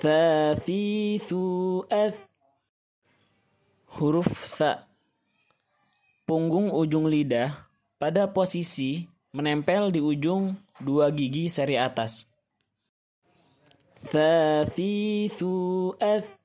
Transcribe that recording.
Thafithu ath Huruf sa. Punggung ujung lidah pada posisi menempel di ujung dua gigi seri atas. Thafithu ath